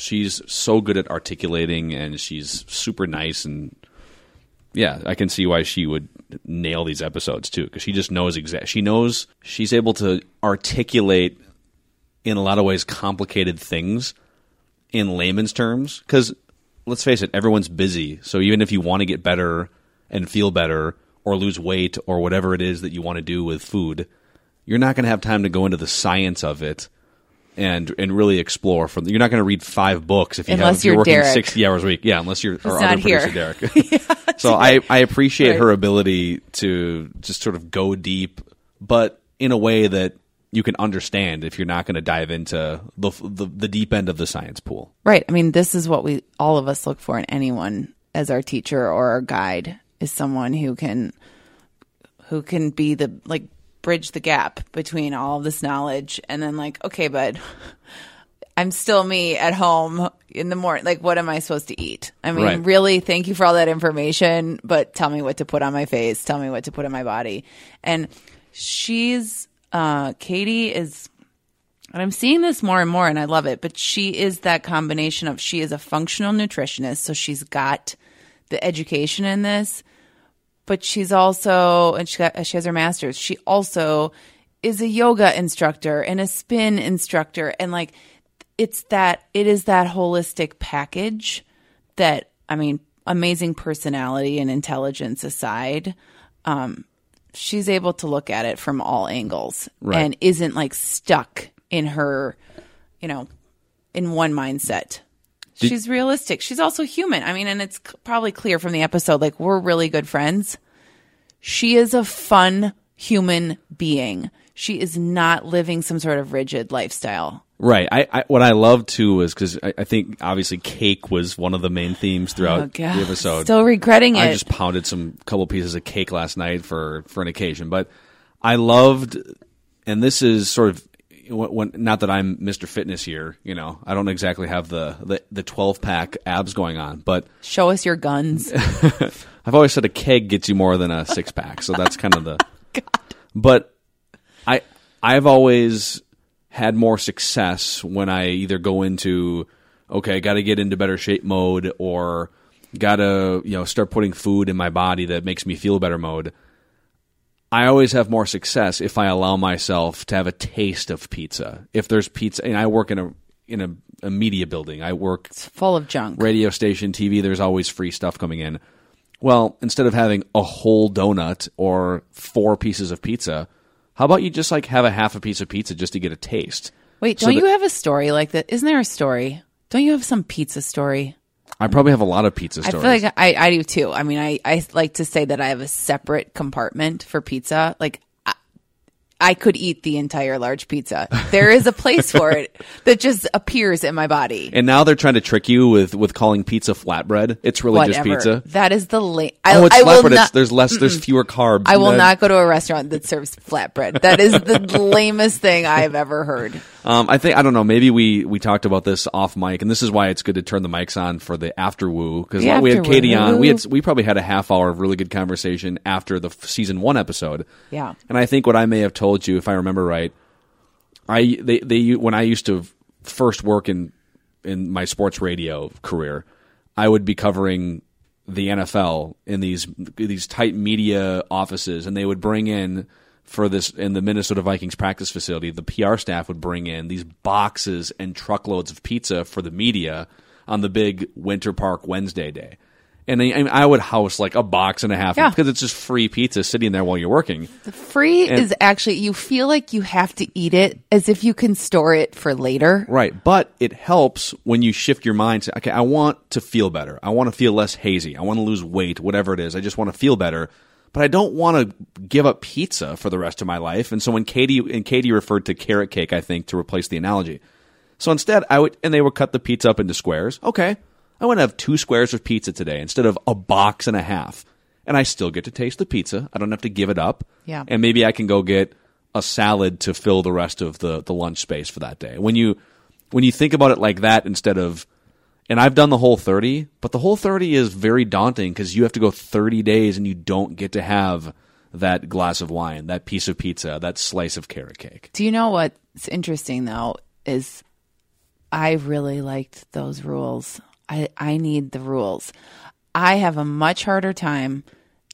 She's so good at articulating and she's super nice and yeah, I can see why she would nail these episodes too because she just knows exact. She knows she's able to articulate in a lot of ways complicated things in layman's terms. Because let's face it, everyone's busy. So even if you want to get better and feel better or lose weight or whatever it is that you want to do with food, you're not going to have time to go into the science of it and and really explore from you're not going to read five books if you Unless have if you're, you're working Derek. 60 hours a week yeah unless you're our not other producer here. Derek so I I appreciate Right. her ability to just sort of go deep but in a way that you can understand if you're not going to dive into the, the the deep end of the science pool Right. I mean, this is what we all of us look for in anyone as our teacher or our guide is someone who can who can be the like bridge the gap between all of this knowledge and then like, okay, bud, I'm still me at home in the morning. Like, what am I supposed to eat? I mean, Right. really, thank you for all that information, but tell me what to put on my face. Tell me what to put in my body. And she's, uh, Katie is and I'm seeing this more and more, and I love it. But she is that combination of she is a functional nutritionist, so she's got the education in this, but she's also and she got, she has her master's. She also is a yoga instructor and a spin instructor, and like it's that it is that holistic package that I mean, amazing personality and intelligence aside, um, she's able to look at it from all angles Right. and isn't like stuck in her, you know, in one mindset. She's realistic. She's also human. I mean, and it's probably clear from the episode, like we're really good friends. She is a fun human being. She is not living some sort of rigid lifestyle. Right. I, I what I love too was because I, I think obviously cake was one of the main themes throughout Oh, the episode. Still regretting I it. I just pounded some couple pieces of cake last night for for an occasion, but I loved, and this is sort of when, when not that I'm Mr. Fitness here. You know, I don't exactly have the the, the 12 pack abs going on, but Show us your guns. I've always said a keg gets you more than a six pack, so that's kind of the. Oh, but I I've always had more success when I either go into okay, got to get into better shape mode or got to you know start putting food in my body that makes me feel better mode. I always have more success if I allow myself to have a taste of pizza. If there's pizza, and I work in a in a, a media building, I work full of junk. radio station, TV, there's always free stuff coming in. Well, instead of having a whole donut or four pieces of pizza, how about you just like have a half a piece of pizza just to get a taste? Wait, don't that- you have a story like that? Isn't there a story? Don't you have some pizza story? I probably have a lot of pizza stores. I feel like I, I do too. I mean, I, I like to say that I have a separate compartment for pizza. Like, I, I could eat the entire large pizza. There is a place for it that just appears in my body. and now they're trying to trick you with with calling pizza flatbread. It's really Whatever. just pizza. That is the late. I, oh, it's I will flatbread. not. it's, there's less. There's fewer carbs. I will not go to a restaurant that serves flatbread. That is the lamest thing I have ever heard. Um, I think I don't know. Maybe we we talked about this off mic, and this is why it's good to turn the mics on for the after woo because we had Katie on. We had we probably had a half hour of really good conversation after the f- season one episode. Yeah. and I think what I may have told you, if I remember right, I they they when I used to first work in in my sports radio career, I would be covering the NFL in these these tight media offices, and they would bring in for this in the Minnesota Vikings practice facility. The PR staff would bring in these boxes and truckloads of pizza for the media on the big Winter Park Wednesday day. And I, I would house like a box and a half Yeah. because it's just free pizza sitting there while you're working. The Free And- is actually you feel like you have to eat it as if you can store it for later. Right. But it helps when you shift your mind to, okay, I want to feel better. I want to feel less hazy. I want to lose weight, whatever it is. I just want to feel better. But I don't want to give up pizza for the rest of my life. And so when Katie, and Katie referred to carrot cake, I think, to replace the analogy. So instead, I would, and they would cut the pizza up into squares. Okay. I want to have two squares of pizza today instead of a box and a half. And I still get to taste the pizza. I don't have to give it up. Yeah. And maybe I can go get a salad to fill the rest of the, the lunch space for that day. When you when you think about it like that instead of and I've done the whole 30, but the whole 30 is very daunting because you have to go 30 days and you don't get to have that glass of wine, that piece of pizza, that slice of carrot cake. Do you know what's interesting though is I really liked those rules. I I need the rules. I have a much harder time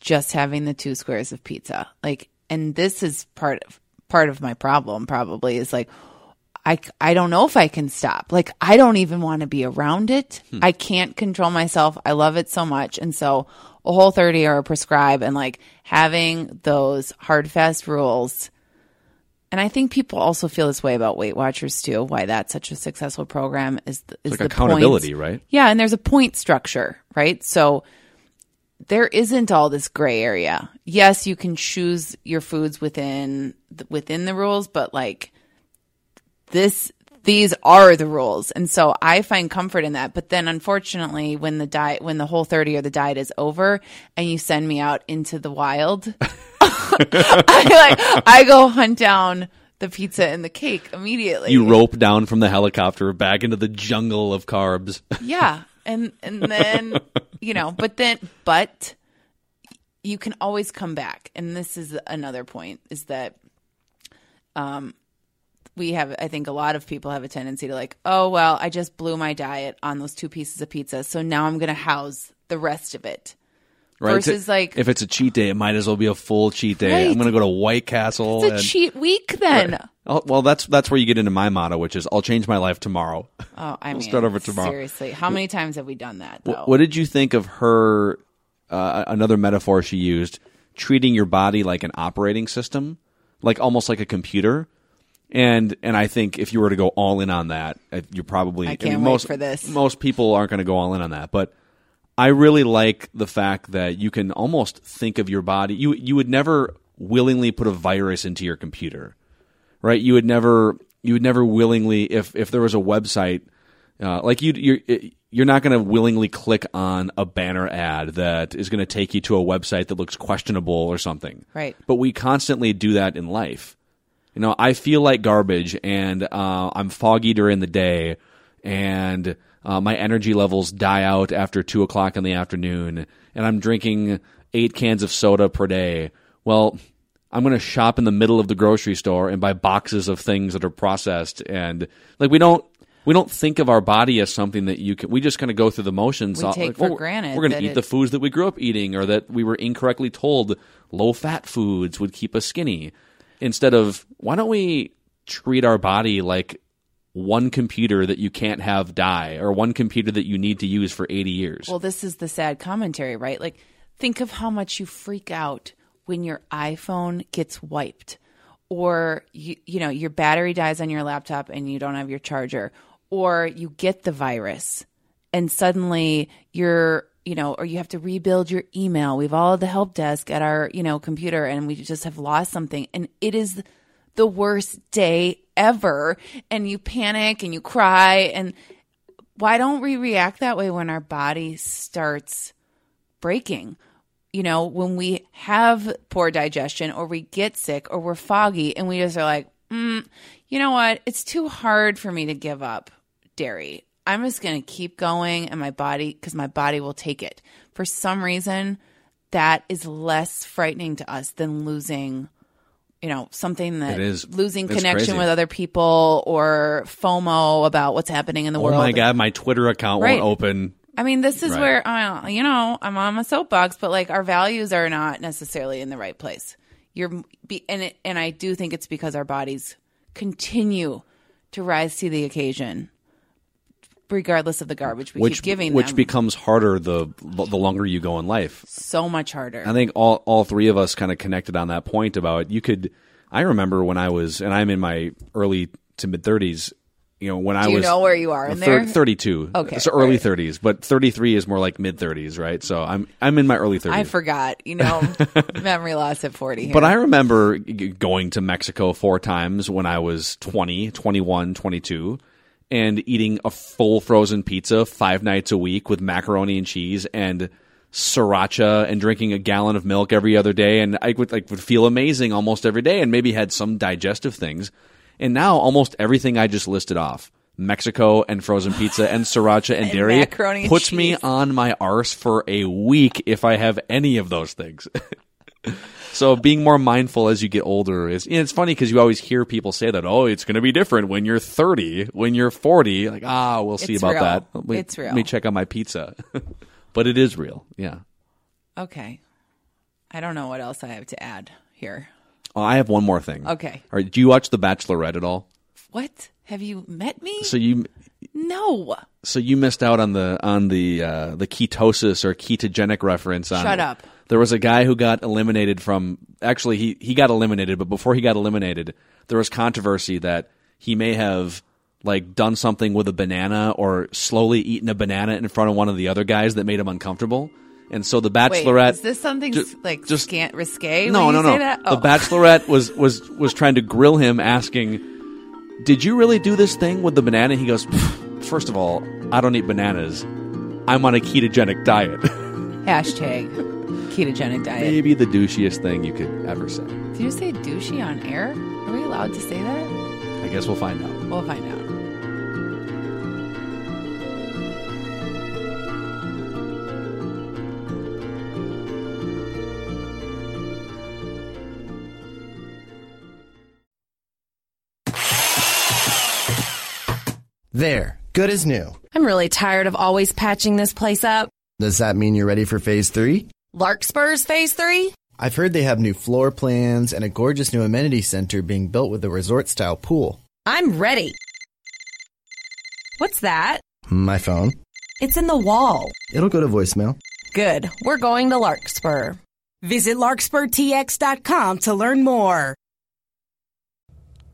just having the two squares of pizza. Like and this is part of part of my problem probably is like I, I don't know if I can stop. Like, I don't even want to be around it. Hmm. I can't control myself. I love it so much. And so, a whole 30 or a prescribe and like having those hard, fast rules. And I think people also feel this way about Weight Watchers too. Why that's such a successful program is, the, is like the accountability, points. right? Yeah, and there's a point structure, right? So there isn't all this gray area. Yes, you can choose your foods within the, within the rules, but like this these are the rules. And so I find comfort in that. But then unfortunately when the diet when the whole 30 or the diet is over and you send me out into the wild, I like I go hunt down the pizza and the cake immediately. You rope down from the helicopter back into the jungle of carbs. Yeah. And and then, you know, but then but you can always come back. And this is another point is that um we have I think a lot of people have a tendency to like, "Oh, well, I just blew my diet on those two pieces of pizza, so now I'm going to house the rest of it." Right? Versus, like- if it's a cheat day, it might as well be a full cheat day. I'm going to go to White Castle. It's a and- cheat week then. Oh, well, that's that's where you get into my motto, which is I'll change my life tomorrow. Oh, I mean, start over tomorrow. Seriously, how many times have we done that though? What did you think of her? Uh, another metaphor she used: treating your body like an operating system, like almost like a computer. And and I think if you were to go all in on that, you're probably. I can't mean, wait most, for this. Most people aren't going to go all in on that, but I really like the fact that you can almost think of your body. You you would never willingly put a virus into your computer, right? You would never you would never willingly if if there was a website uh, like you you're you're not going to willingly click on a banner ad that is going to take you to a website that looks questionable or something. Right. But we constantly do that in life. You know, I feel like garbage, and uh, I'm foggy during the day, and uh, my energy levels die out after two o'clock in the afternoon, and I'm drinking eight cans of soda per day. Well, I'm going to shop in the middle of the grocery store and buy boxes of things that are processed, and like we don't. We don't think of our body as something that you can. We just kind of go through the motions. We take like, for we're- granted We're going to eat the foods that we grew up eating, or that we were incorrectly told low fat foods would keep us skinny. Instead of why don't we treat our body like one computer that you can't have die, or one computer that you need to use for eighty years? Well, this is the sad commentary, right? Like, think of how much you freak out when your iPhone gets wiped, or you, you know, your battery dies on your laptop and you don't have your charger, or you get the virus and suddenly you're, you know, or you have to rebuild your email. We've all had the help desk at our, you know, computer and we just have lost something. And it is the worst day ever. And you panic and you cry. And why don't we react that way when our body starts breaking? You know, when we have poor digestion or we get sick or we're foggy and we just are like, mm, you know what? It's too hard for me to give up dairy. I'm just going to keep going and my body, because my body will take it. For some reason, that is less frightening to us than losing, you know, something that It is. losing It's connection crazy. with other people or FOMO about what's happening in the oh world. Oh my god, my Twitter account Right. won't open. I mean, this is Right. where uh, you know I'm on my soapbox, but like our values are not necessarily in the right place. You're be, and it, and I do think it's because our bodies continue to rise to the occasion, regardless of the garbage we Which keep giving which them. becomes harder the the longer you go in life. so much harder. I think all all three of us kind of connected on that point about you could. I remember when I was, and I'm in my early to mid thirties. You know, when I Do you was know where you are in thir- there? Thirty-two. Okay, so early right. thirties, but thirty-three is more like mid thirties, right? So I'm I'm in my early thirties. I forgot, you know, memory loss at 40. Here. But I remember g- going to Mexico four times when I was 20, 21, 22. And eating a full frozen pizza five nights a week with macaroni and cheese and sriracha and drinking a gallon of milk every other day and I would like would feel amazing almost every day and maybe had some digestive things. And now almost everything I just listed off Mexico and frozen pizza and sriracha and, And dairy macaroni and puts me on my arse for a week if I have any of those things. so being more mindful as you get older is it's funny because you always hear people say that oh it's going to be different when you're 30 when you're 40 like ah we'll see It's about real. that Let me- It's real. let me check on my pizza but it is real yeah Okay. I don't know what else I have to add here. oh, I have one more thing Okay. all right do you watch The Bachelorette at all What? Have you met me? so you no. so you missed out on the on the uh, the ketosis or ketogenic reference on Shut up. There was a guy who got eliminated from actually he he got eliminated, but before he got eliminated, there was controversy that he may have like done something with a banana or slowly eaten a banana in front of one of the other guys that made him uncomfortable. And so the Wait, bachelorette is this something Ju- like just- scant risque? no, no, no. Oh. The Bachelorette was was was trying to grill him, asking, "Did you really do this thing with the banana?" He goes, "Pfft, first of all, I don't eat bananas. I'm on a ketogenic diet." Hashtag ketogenic diet. Maybe the douchiest thing you could ever say. Did you say douchey on air? Are we allowed to say that? I guess we'll find out. We'll find out. There, good as new. I'm really tired of always patching this place up. Does that mean you're ready for phase three? Larkspur's Phase 3? I've heard they have new floor plans and a gorgeous new amenity center being built with a resort style pool. I'm ready. What's that? My phone. It's in the wall. It'll go to voicemail. Good. We're going to Larkspur. Visit larkspurtx.com to learn more.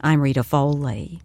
I'm Rita Foley.